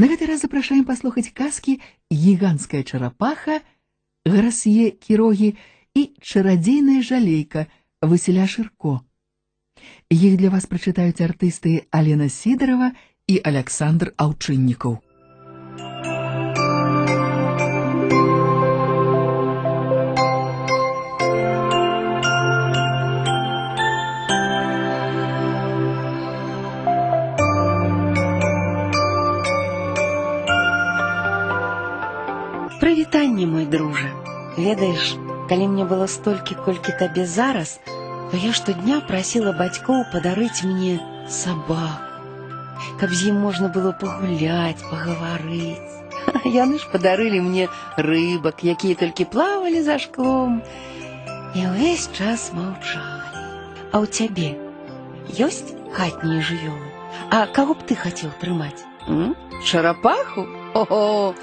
На гэты раз запрашаем паслухаць казкі гіганская чарапаха, Грасье Кірогі і чарадзейная жалейка Васіля Шырко. Іх для вас прачытаюць артысты Алена Сідарова і Александр Аўчыннікаў. Ведаеш, калі мне было столькі, колькі табе зараз, то я штодня прасіла бацькоў падарыць мне сабаку, каб з ім можна было пагуляць, пагаварыць. Яны ж падарылі мне рыбак, якія толькі плавалі за шклом. І ўвесь час маўчалі. А ў цябе ёсць хатнія жывёлы? А каго б ты хацеў трымаць? М? Чарапаху? Ого!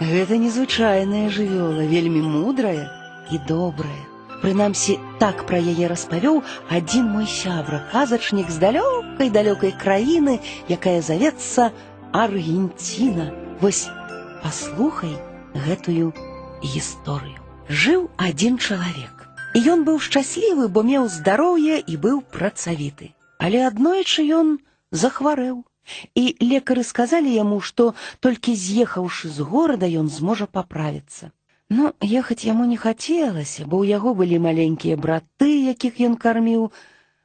Гэта незвычайная жывёла, вельмі мудрая і добрая. Прынамсі, так пра яе распавёў адзін мой сябра, казачнік з далёкай далёкай краіны, якая завецца Аргенціна. Вось паслухай гэтую гісторыю. Жыў адзін чалавек. І ён быў шчаслівы, бо меў здароўе і быў працавіты. Але аднойчы ён захварэў. І лекары сказалі яму, што толькі з'ехаўшы з горада ён зможа паправіцца. Ну, ехаць яму не хацелася, бо ў яго былі маленькія браты, якіх ён карміў,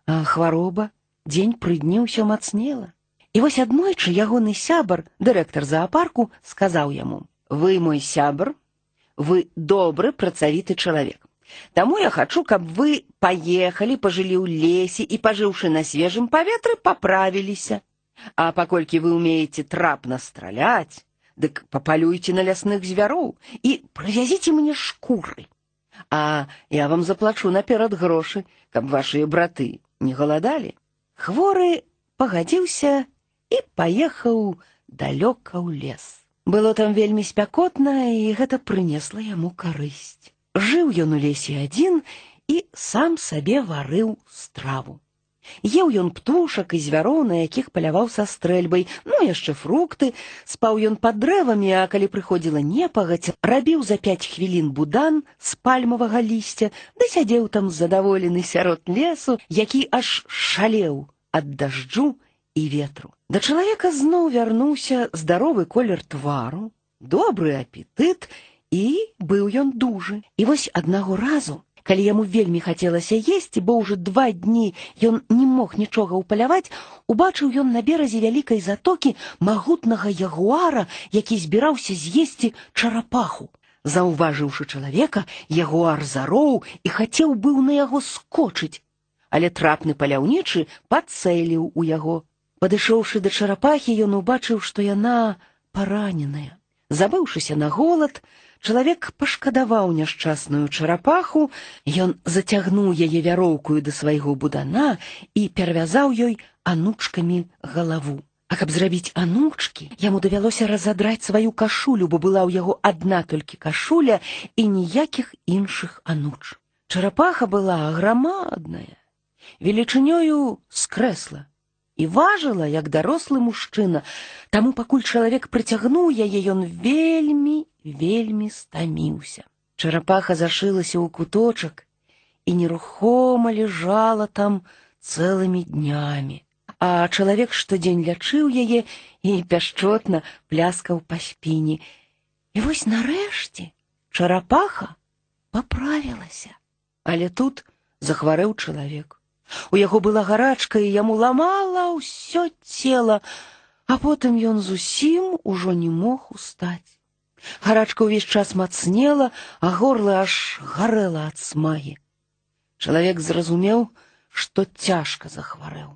а хвароба дзень пры дні ўсё мацнела. І вось аднойчы ягоны сябар, дырэктар зоапарку, сказаў яму: « Вы мой сябар, вы добры працавіты чалавек. Таму я хачу, каб вы паехалі, пажылі ў лесе і пажыўшы на свежым паветры, паправіліся. А паколькі вы ўмееце трапна страляць, дык папалюйце на лясных звяроў і прывязіце мне шкуры. А я вам заплачу наперад грошы, каб вашыя браты не галадалі. Хворы пагадзіўся і паехаў далёка ў лес. Было там вельмі спякотна, і гэта прынесла яму карысць. Жыў ён у лесе адзін і сам сабе варыў страву. Еў ён птушак і звяроў, на якіх паляваў са стрэльбай, ну яшчэ фрукты, спаў ён пад дрэвамі, а калі прыходзіла непагаць, рабіў за пяць хвілін будан з пальмавага лісця, ды сядзеў там задаволены сярод лесу, які аж шалеў ад дажджу і ветру. Да чалавека зноў вярнуўся здаровы колер твару, добры апетыт, і быў ён дужы. І вось аднаго разу калі яму вельмі хацелася есці, бо ўжо два дні ён не мог нічога ўпаляваць, убачыў ён на беразе вялікай затокі магутнага ягуара, які збіраўся з'есці чарапаху. Заўважыўшы чалавека, ягуар зароў і хацеў быў на яго скочыць, але трапны паляўнічы пацэліў у яго. Падышоўшы да чарапахі, ён убачыў, што яна параненая. Забыўшыся на голад, Чалавек пашкадаваў няшчасную чарапаху, ён зацягнуў яе вяроўкую да свайго будана і перавязаў ёй анучкамі галаву. А каб зрабіць анучкі, яму давялося разадраць сваю кашулю, бо была ў яго адна толькі кашуля і ніякіх іншых ануч. Чарапаха была грамадная, велічынёю скрэсла і важыла як дарослы мужчына, таму пакуль чалавек прыцягнуў яе ён вельмі вельмі стаміўся. Чарапаха зашылася ў куточак і нерухома лежала там цэлымі днямі. А чалавек штодзень лячыў яе і пяшчотна пляскаў па спіне. І вось нарэшце чарапаха паправілася. Але тут захварэў чалавек. У яго была гарачка і яму ламала ўсё цела, а потым ён зусім ужо не мог устаць. Гарачка ўвесь час мацнела, а горла аж гарэла ад смагі. Чалавек зразумеў, што цяжка захварэў.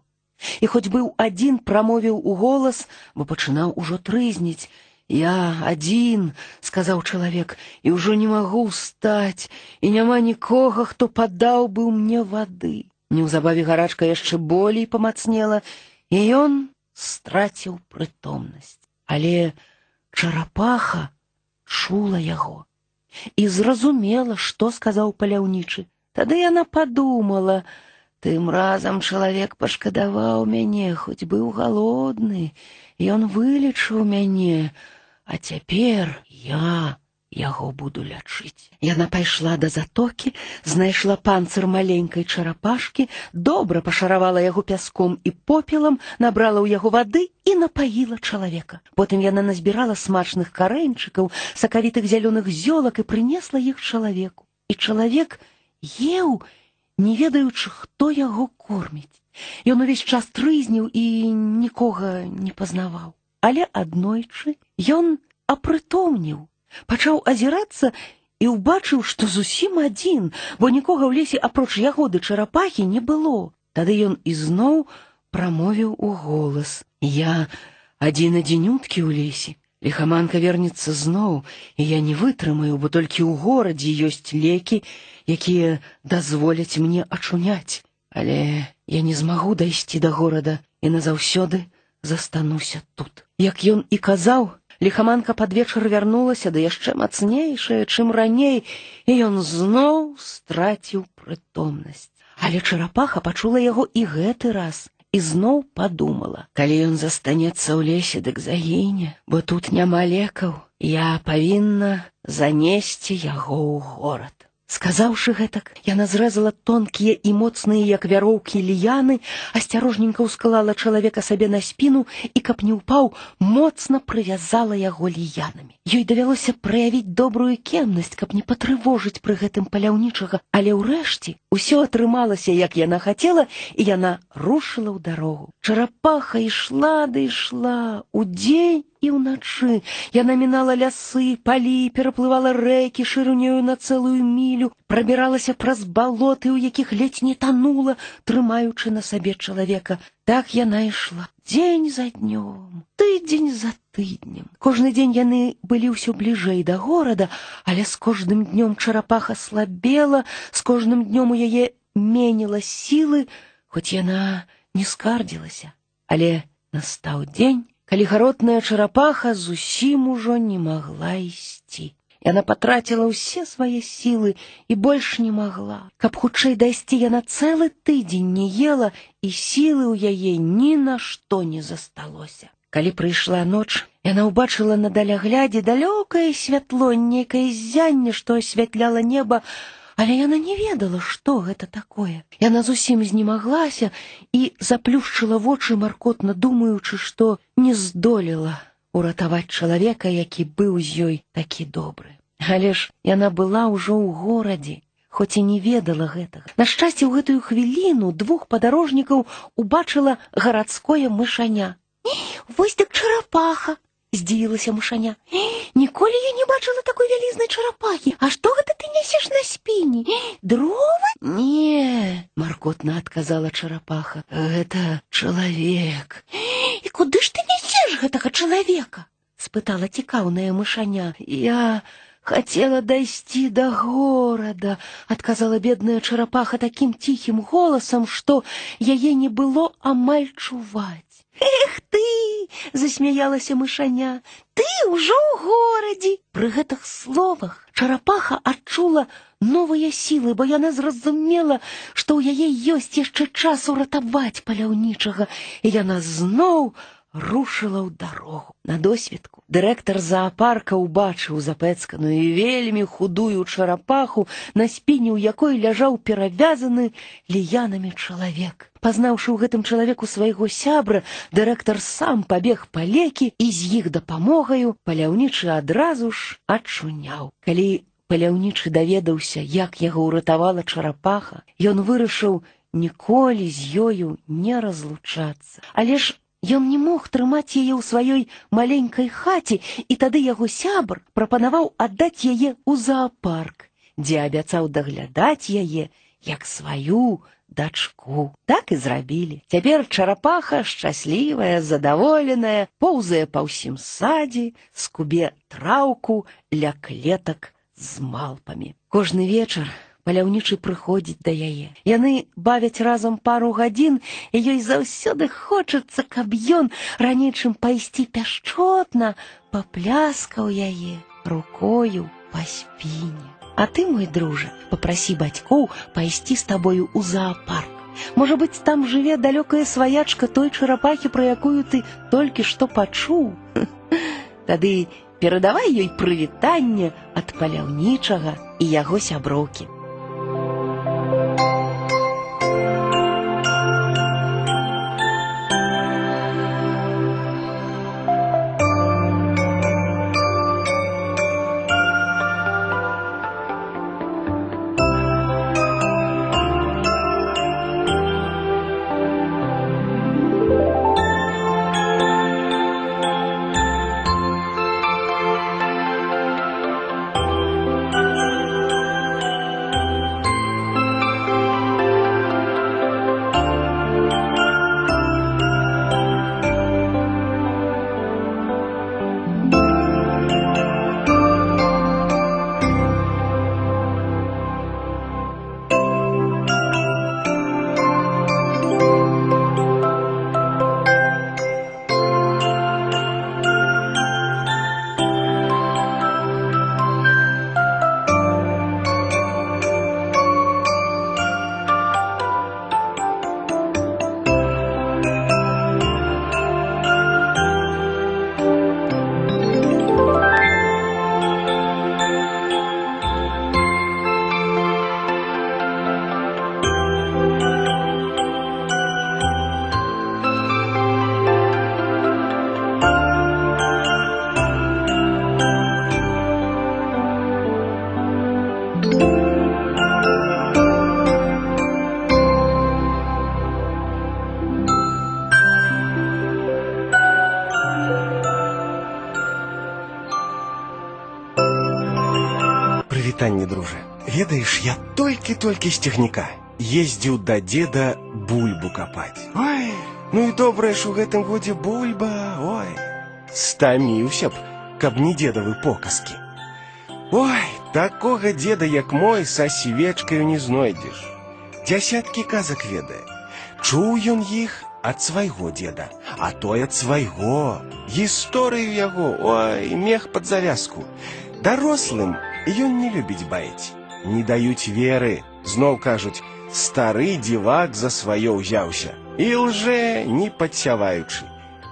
І хоць быў адзін прамовіў у голас, бо пачынаў ужо трызніць. Я адзін, сказаў чалавек, і ўжо не магу ўстаць, і няма нікога, хто падаў бы мне вады. Неўзабаве гарачка яшчэ болей памацнела, і ён страціў прытомнасць. Але чарапаха, чула яго і зразумела, што сказаў паляўнічы. Тады яна падумала: Тым разам чалавек пашкадаваў мяне, хоць быў галодны, Ён вылечыў мяне, а цяпер я яго буду лячыць. Яна пайшла да затокі, знайшла панцыр маленькай чарапашкі, добра пашаравала яго пяском і попелам, набрала ў яго вады і напаіла чалавека. Потым яна назбірала смачных карэньчыкаў, сакавітых зялёных зёлак і прынесла іх чалавеку. І чалавек еў, не ведаючы, хто яго корміць. Ён увесь час трызніў і нікога не пазнаваў. Але аднойчы ён апрытомніў, пачаў азірацца і ўбачыў, што зусім адзін, бо нікога ў лесе апроч ягоды чарапахі не было. Тады ён ізноў прамовіў у голас: « Я адзін адзінюткі ў лесе. Лихаманка вернецца зноў, і я не вытрымаю, бо толькі ў горадзе ёсць лекі, якія дазволяць мне ачуняць. Але я не змагу дайсці да горада і назаўсёды застануся тут. Як ён і казаў, лихаманка пад вечар вярнулася да яшчэ мацнейшая, чым раней, і ён зноў страціў прытомнасць. Але чарапаха пачула яго і гэты раз і зноў падумала: калі ён застанецца ў лесе, дык загіне, бо тут няма лекаў, я павінна занесці яго ў горад. Сказаўшы гэтак, яна зрэзала тонкія і моцныя, як вяроўкі ліяны, асцярожненька ўскалала чалавека сабе на спіну і, каб не ўпаў, моцна прывязала яго ліянамі. Ёй давялося праявіць добрую кемнасць, каб не патрывожыць пры гэтым паляўнічага, але ўрэшце ўсё атрымалася, як яна хацела, і яна рушыла ў дарогу. Чарапаха ішла ды ішла удзень і ўначы яна мінала лясы, палі, пераплывала рэкі шырынёю на цэлую мілю, прабіралася праз балоты, у якіх ледзь не танула, трымаючы на сабе чалавека. Так яна ішла дзень за днём, тыдзень за тыднем. Кожны дзень яны былі ўсё бліжэй да горада, але з кожным днём чарапаха слабела, з кожным днём у яе меніла сілы, хоць яна не скардзілася, але настаў дзень, калі гаротная чарапаха зусім ужо не магла ісці. Яна патраціла ўсе свае сілы і больш не магла. Каб хутчэй дайсці яна цэлы тыдзень не ела, і сілы ў яе ні на што не засталося. Калі прыйшла ноч, яна ўбачыла на даляглядзе далёкае святло, нейкае зянне, што асвятляла неба, Але яна не ведала, што гэта такое. Яна зусім знемаглася і заплюшчыла вочы маркотна думаючы, што не здолела уратаваць чалавека, які быў з ёй такі добры. Але ж яна была ўжо ў горадзе, хоць і не ведала гэтага. На шчасце ў гэтую хвіліну двух падарожнікаў убачыла гарадское мышаня. Вось дык чарапаха, здзівілася мушаня. Ніколі я не бачыла такой вялізнай чарапахі. А што гэта ты нясеш на спіне? Дровы? Не, маркотна адказала чарапаха. Гэта чалавек. І куды ж ты нясеш гэтага чалавека? спытала цікаўная мышаня. Я хотела дайсці да горада, адказала бедная чарапаха такім ціхім голасам, што яе не было амаль чуваць. Эх ты, засмяялася мышаня, ты ўжо ў горадзе. Пры гэтых словах чарапаха адчула новыя сілы, бо яна зразумела, што ў яе ёсць яшчэ час уратаваць паляўнічага, і яна зноў рушыла ў дарогу на досведку. Дырэктар заапарка ўбачыў запэцканую і вельмі худую чарапаху, на спіне ў якой ляжаў перавязаны ліянамі чалавек. Пазнаўшы ў гэтым чалавеку свайго сябра, дырэктар сам пабег па лекі і з іх дапамогаю паляўнічы адразу ж ачуняў. Калі паляўнічы даведаўся, як яго ўратавала чарапаха, ён вырашыў ніколі з ёю не разлучацца. Але ж Ён не мог трымаць яе ў сваёй маленькай хаце, і тады яго сябр прапанаваў аддаць яе ў заапарк, дзе абяцаў даглядаць яе як сваю дачку. Так і зрабілі. Цяпер чарапаха шчаслівая, задаволеная, поўзае па ўсім садзе, скубе траўку ля клетак з малпамі. Кожны вечар паляўнічы прыходзіць да яе. Яны бавяць разам пару гадзін, і ёй заўсёды хочацца, каб ён раней чым пайсці пяшчотна, папляскаў яе рукою па спіне. А ты, мой дружа, папрасі бацькоў пайсці з табою ў заапарк. Можа быць, там жыве далёкая сваячка той чарапахі, пра якую ты толькі што пачуў. Тады перадавай ёй прывітанне ад паляўнічага і яго сяброўкі. толькі-толькі з цягніка ездзіў да деда бульбу капаць. Ой, ну і добрая ж у гэтым годзе бульба, ой. Стаміўся б, каб не дедавы показкі. Ой, такога деда, як мой, са свечкаю не знойдзеш. Дзясяткі казак ведае. Чуў ён іх ад свайго деда, а той ад свайго. Гісторыю яго, ой, мех пад завязку. Дарослым ён не любіць баіць. Не даюць веры, зноў кажуць, стары дзівак за сваё ўзяўся. І лжэ, не падсяваючы.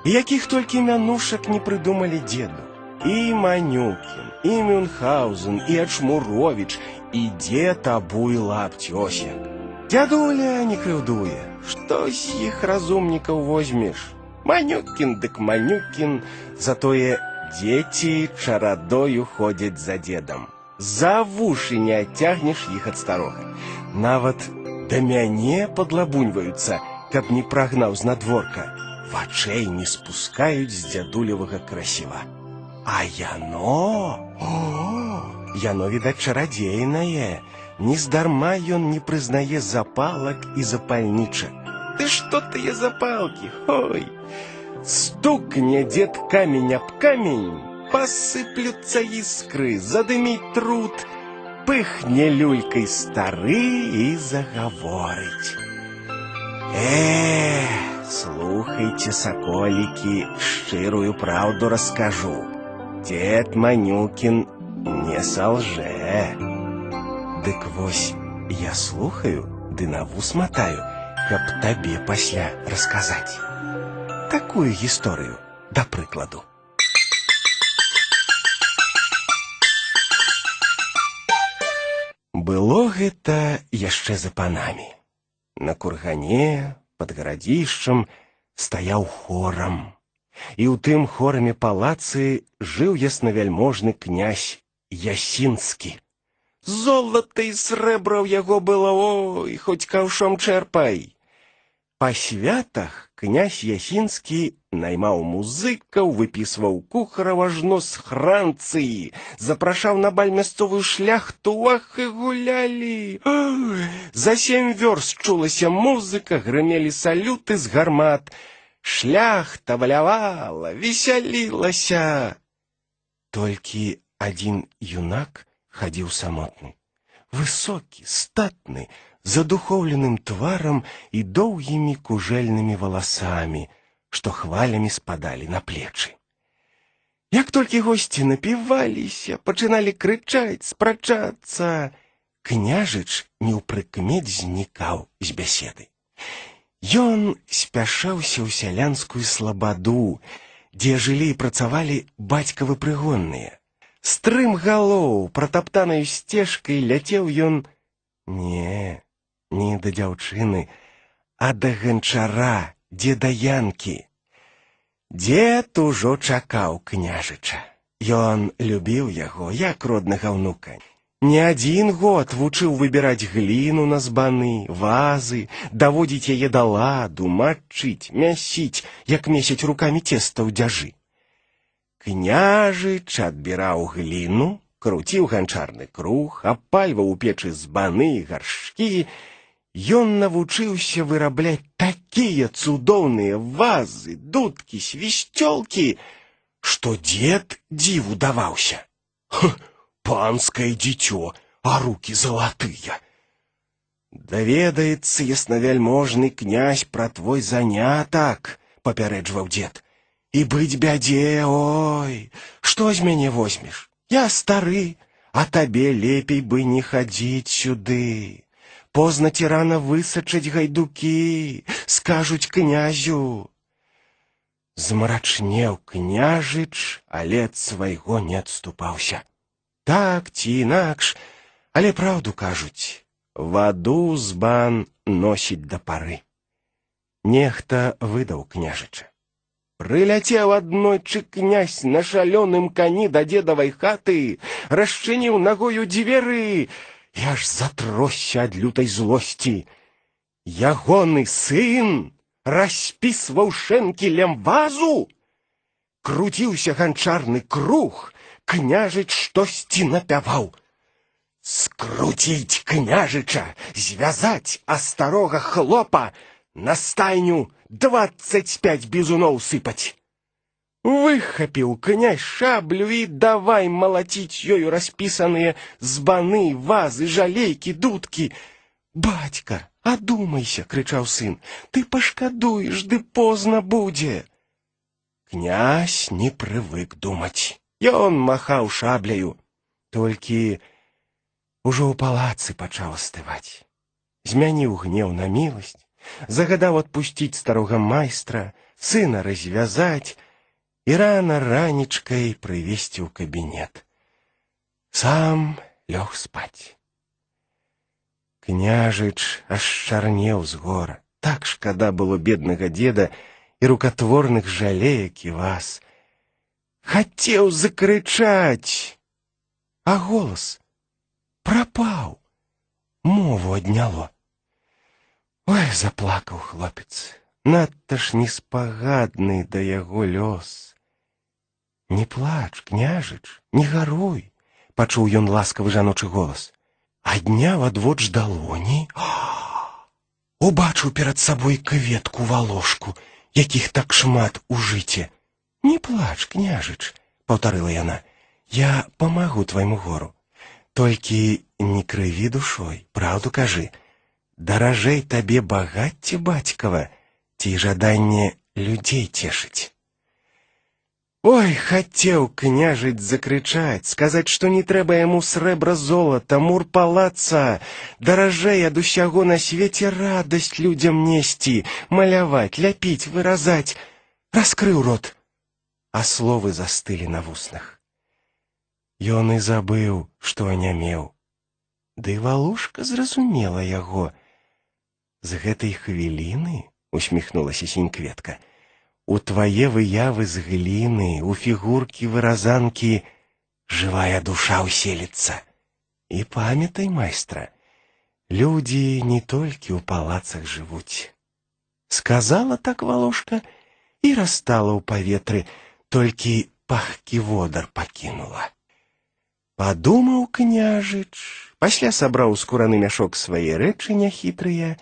Якіх толькі мянушак не прыдумалі деду. І Манюкін, і Мюнхгаузен, і Ачмуровіч, і дзед абуй лапцёсяк. Дядуля не крыўдуе, што з іх разумнікаў возьмеш. Манюкін дык Манюкін, затое дзеці чарадою ходзяць за дедам. За вушы не адцягнеш іх ад старога. Нават да мяне падлабуньваюцца, каб не прагнаў з надворка. Вачэй не спускаюць з дзядулевага красіва. А яно, о, яно, відаць, чарадзейнае. Нездарма ён не прызнае запалак і запальнічак. Ты што тыя запалкі, ой! Стукне дед камень об камень, посыплются искры, задымить труд, пыхне люлькой стары и заговорить. Э, слухайте, соколики, шчырую правду расскажу. Дед Манюкин не солже. Дык вось, я слухаю, ды на вус мотаю, каб табе пасля расказаць. Такую гісторыю, да прыкладу. Было гэта яшчэ за панамі. На кургане пад гарадзішчам стаяў хорам. І ў тым хораме палацы жыў яснавяльможны князь Ясінскі. Золата і срэбра ў яго было, ой, хоць каўшом чэрпай. Па святах князь Ясінскі наймаў музыкаў, выпісваў кухараў ажно з хранцыі, запрашаў на баль мясцовую шляхту, ах і гулялі. Ой, За сем вёрст чулася музыка, грымелі салюты з гармат. Шляхта валявала, весялілася. Толькі адзін юнак хадзіў самотны. Высокі, статны, з адухоўленым тварам і доўгімі кужэльнымі валасамі, што хвалямі спадалі на плечы. Як толькі госці напіваліся, пачыналі крычаць, спрачацца, княжыч неўпрыкмет знікаў з бяседы. Ён спяшаўся ў сялянскую слабаду, дзе жылі і працавалі бацькавы прыгонныя. Стрым галоў, пратаптанай сцежкай ляцеў ён не, не да дзяўчыны, а да ганчара, дзе да янкі. Дзед ужо чакаў княжыча. Ён любіў яго, як роднага ўнука. Не адзін год вучыў выбіраць гліну на збаны, вазы, даводзіць яе да ладу, мачыць, мясіць, як месяць рукамі цеста ў дзяжы. Княжыч адбіраў гліну, круціў ганчарны круг, апальваў у печы збаны, гаршкі, Ён навучыўся вырабляць такія цудоўныя вазы, дудкі, свісцёлкі, што дзед дзіву даваўся. Ха, панскае дзіцё, а руки залатыя. Даведаецца яснавяльможны князь пра твой занятак, папярэджваў дзед. І быць бядзе, ой, што з мяне возьмеш? Я стары, а табе лепей бы не хадзіць сюды. Позна ці рана высачаць гайдукі, скажуць князю. Змрачнеў княжыч, але ад свайго не адступаўся. Так ці інакш, але праўду кажуць, ваду з бан носіць да пары. Нехта выдаў княжыча. Прыляцеў аднойчы князь на шалёным кані да дзедавай хаты, расчыніў нагою дзверы, я ж затросся ад лютай злосці. Ягоны сын распісваў шэнкілем вазу. Круціўся ганчарны круг, княжыч штосьці напяваў. Скруціць княжыча, звязаць астарога хлопа, на стайню двадцать пять бізуноў сыпаць. Выхапіў князь шаблю і давай малаціць ёю распісаныя збаны, вазы, жалейкі, дудкі. Бацька, адумайся, крычаў сын, ты пашкадуеш, ды позна будзе. Князь не прывык думаць. Ён махаў шабляю, толькі ужо ў палацы пачаў астываць. Змяніў гнеў на міласць, загадаў адпусціць старога майстра, сына развязаць і рана ранічкай прывесці ў кабінет. Сам лёг спаць. Княжыч аж чарнеў з гора. Так шкада было беднага деда і рукатворных жалеек і вас. Хацеў закрычаць, а голас прапаў, мову адняло. Ой, заплакаў хлопец, надта ж неспагадны да яго лёс. Не плач, княжыч, не гаруй, пачуў ён ласкавы жаночы голас. Адняў адвоч далоні, убачыў перад сабой кветку валошку, якіх так шмат у жыце. Не плач, княжыч, паўтарыла яна. Я памагу твайму гору. Толькі не крыві душой, праўду кажы. Даражэй табе багацце бацькава, ці жаданне людзей цешыць. Ой, хацеў княжыць закрычаць, сказаць, што не трэба яму срэбра золата, мур палаца, даражэй ад усяго на свеце радасць людзям несці, маляваць, ляпіць, выразаць, раскрыў рот, а словы застылі на вуснах. Ён і забыў, што анямеў. Ды валушка зразумела яго. З гэтай хвіліны усміхнулася сінькветка. У твае выявы з гліны, у фігуркі выразанкі жывая душа ўселіцца. І памятай майстра, людзі не толькі ў палацах жывуць. Сказала так валошка і растала ў паветры, толькі пахкі водар пакінула. Падумаў княжыч, пасля сабраў скураны мяшок свае рэчы няхітрыя,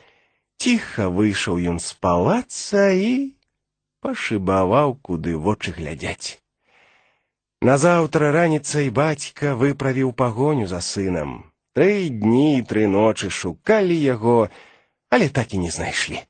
ціха выйшаў ён з палаца і пашыбаваў, куды вочы глядзяць. Назаўтра раніцай бацька выправіў пагоню за сынам. Тры дні і тры ночы шукалі яго, але так і не знайшлі.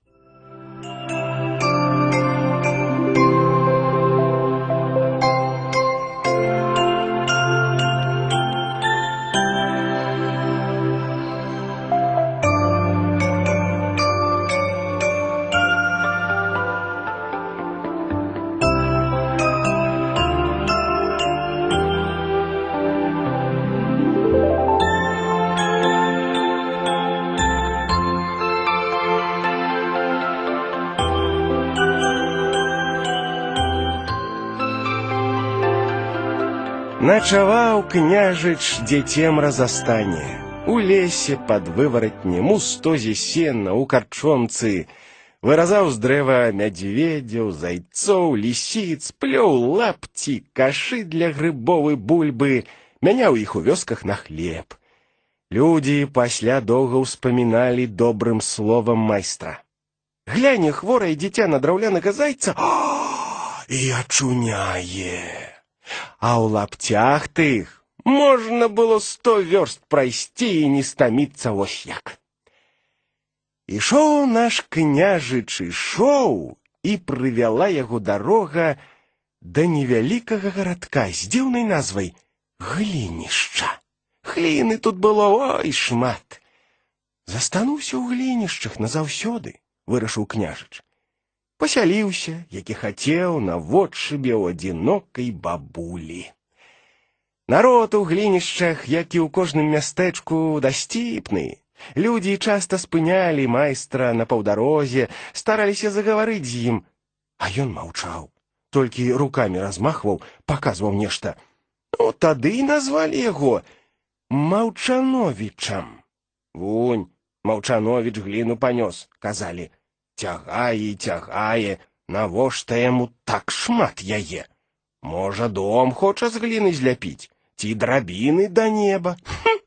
Начаваў княжыч дзецем разастане. У лесе пад вываратнем, у стозе сена, у карчомцы. Выразаў з дрэва мядзведзяў, зайцоў, лісіц, плёў лапці, кашы для грыбовы бульбы, мяняў іх у вёсках на хлеб. Людзі пасля доўга ўспаміналі добрым словам майстра. Гляне хворае дзіця на драўлянага зайца і ачуняе. А ў лапцях тых можна было сто вёрст прайсці і не стаміцца вось як. Ішоў наш княжыч ішоў, і прывяла яго дарога да невялікага гарадка з дзіўнай назвай глінішча. Гліны тут было ой шмат. Застануўся ў глінішчах назаўсёды, вырашыў княжыч. Пасяліўся, які хацеў на водшыбе ў адзінокай бабулі. Народ у глінішчах, як і ў кожным мястэчку, дасціпны. Людзі часта спынялі майстра на паўдарозе, стараліся загаварыць з ім, а ён маўчаў, толькі рукамі размахваў, паказваў нешта. Ну, тады і назвалі яго Маўчановічам. Вунь, Маўчановіч гліну панёс, казалі. Цягае і цягае, навошта яму так шмат яе? Можа, дом хоча з гліны зляпіць, ці драбіны да неба. Хм!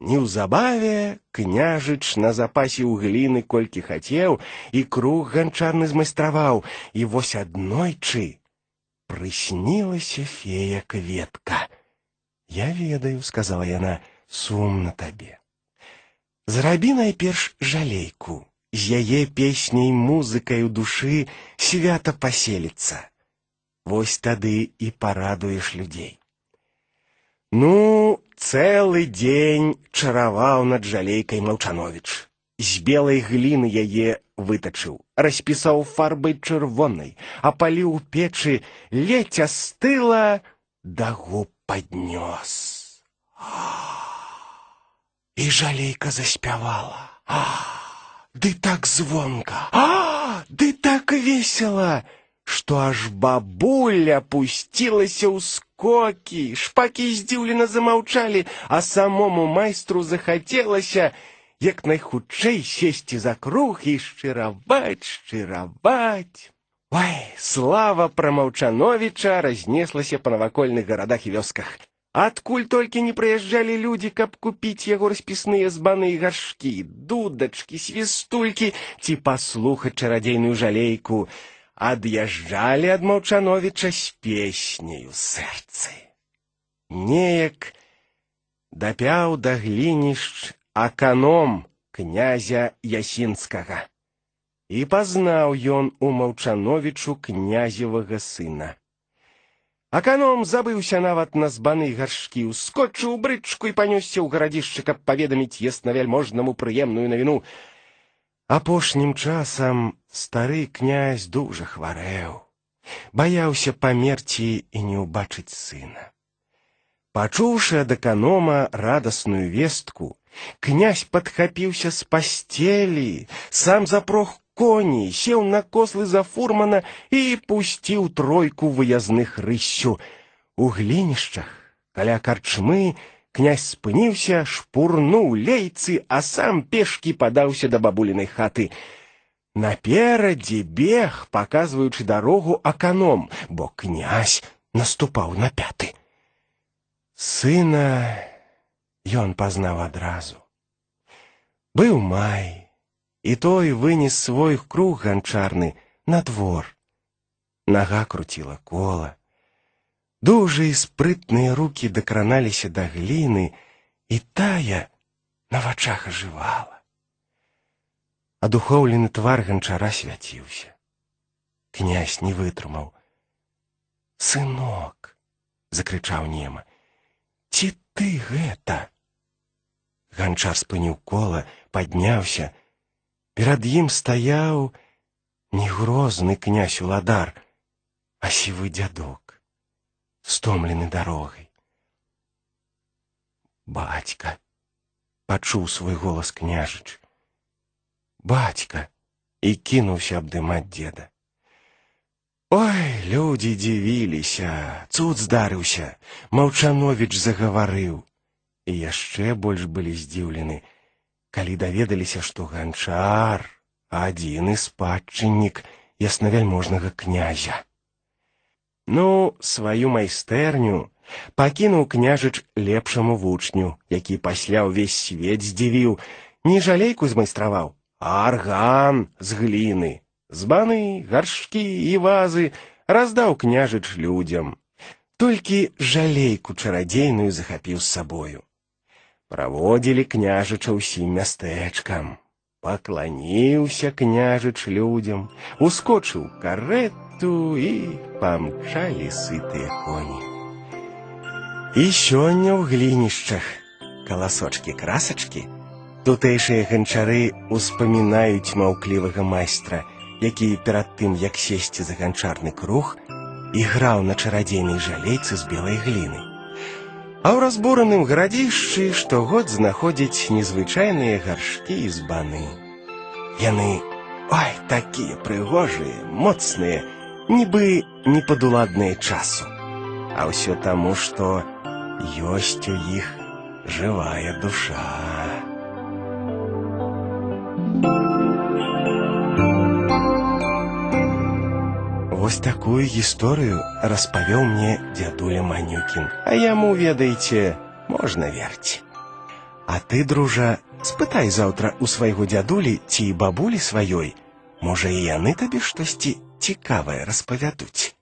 Неўзабаве княжыч на запасе ў гліны колькі хацеў і круг ганчарны змайстраваў, і вось аднойчы прыснілася фея кветка. Я ведаю, сказала яна, сумна табе. Зрабі найперш жалейку, з яе песняй музыкай у душы свята паселіцца. Вось тады і парадуеш людзей. Ну, цэлы дзень чараваў над жалейкай Маўчановіч. З белай гліны яе вытачыў, распісаў фарбай чырвонай, апаліў у печы, ледзь астыла, да губ паднёс. І жалейка заспявала. А, ды так звонка, а, ды так весела, што аж бабуля пусцілася ў скокі, шпакі здзіўлена замаўчалі, а самому майстру захацелася як найхутчэй сесці за круг і шчыраваць, шчыраваць. Ой, слава пра Маўчановіча разнеслася па навакольных гарадах і вёсках. Адкуль толькі не прыязджалі людзі, каб купіць яго распісныя збаны і гаршкі, дудачкі, свістулькі ці паслухаць чарадзейную жалейку, ад'язджалі ад Маўчановіча з песняю сэрцы. Неяк дапяў да глінішч аканом князя Ясінскага. І пазнаў ён у Маўчановічу князевага сына. Аканом забыўся нават на збаны гаршкі, ускочыў брычку і панёсся ў гарадзішчы, каб паведаміць яснавяльможнаму прыемную навіну. Апошнім часам стары князь дужа хварэў, баяўся памерці і не ўбачыць сына. Пачуўшы ад аканома радасную вестку, князь падхапіўся з пасцелі, сам запрог коней, сеў на кослы за фурмана і пусціў тройку выязных рыссю. У глінішчах, каля карчмы, князь спыніўся, шпурнуў лейцы, а сам пешкі падаўся да бабулінай хаты. Наперадзе бег, паказваючы дарогу аканом, бо князь наступаў на пяты. Сына ён пазнаў адразу. Быў май, і той вынес свой круг ганчарны на двор. Нага круціла кола. Дужыя спрытныя рукі дакраналіся да гліны, і тая на вачах ажывала. Адухоўлены твар ганчара свяціўся. Князь не вытрымаў. Сынок, закрычаў нема, ці ты гэта? Ганчар спыніў кола, падняўся, Перад ім стаяў не грозны князь уладар, а сівы дзядок, стомлены дарогай. Бацька пачуў свой голас княжыч. «Бацька!» і кінуўся абдымаць дзеда. Ой, людзі дзівіліся, цуд здарыўся, Маўчановіч загаварыў. І яшчэ больш былі здзіўлены, калі даведаліся, што ганчар адзіны спадчыннік яснавяльможнага князя. Ну, сваю майстэрню пакінуў княжыч лепшаму вучню, які пасля ўвесь свет здзівіў, не жалейку змайстраваў, а арган з гліны, збаны, гаршкі і вазы раздаў княжыч людзям. Толькі жалейку чарадзейную захапіў з сабою. Праводзілі княжыча ўсім мястэчкам. Пакланіўся княжыч людзям, ускочыў у карету і памчалі сытыя коні. І сёння ў глінішчах каласочкі красачкі тутэйшыя ганчары успамінаюць маўклівага майстра, які перад тым як сесці за ганчарны круг іграў на чарадзейнай жалейцы з белай гліны. А ў разбураным гарадзішчы штогод знаходзяць незвычайныя гаршкі і збаны. Яны ой такія прыгожыя, моцныя, нібы непадуладныя часу. А ўсё таму, што ёсць у іх жывая душа. Вось такую гісторыю распавёў мне дзядуля Манюкін. А яму, ведаеце, можна верць. А ты, дружа, спытай заўтра у свайго дзядулі ці бабулі сваёй, можа і яны табе штосьці цікавае распавядуць.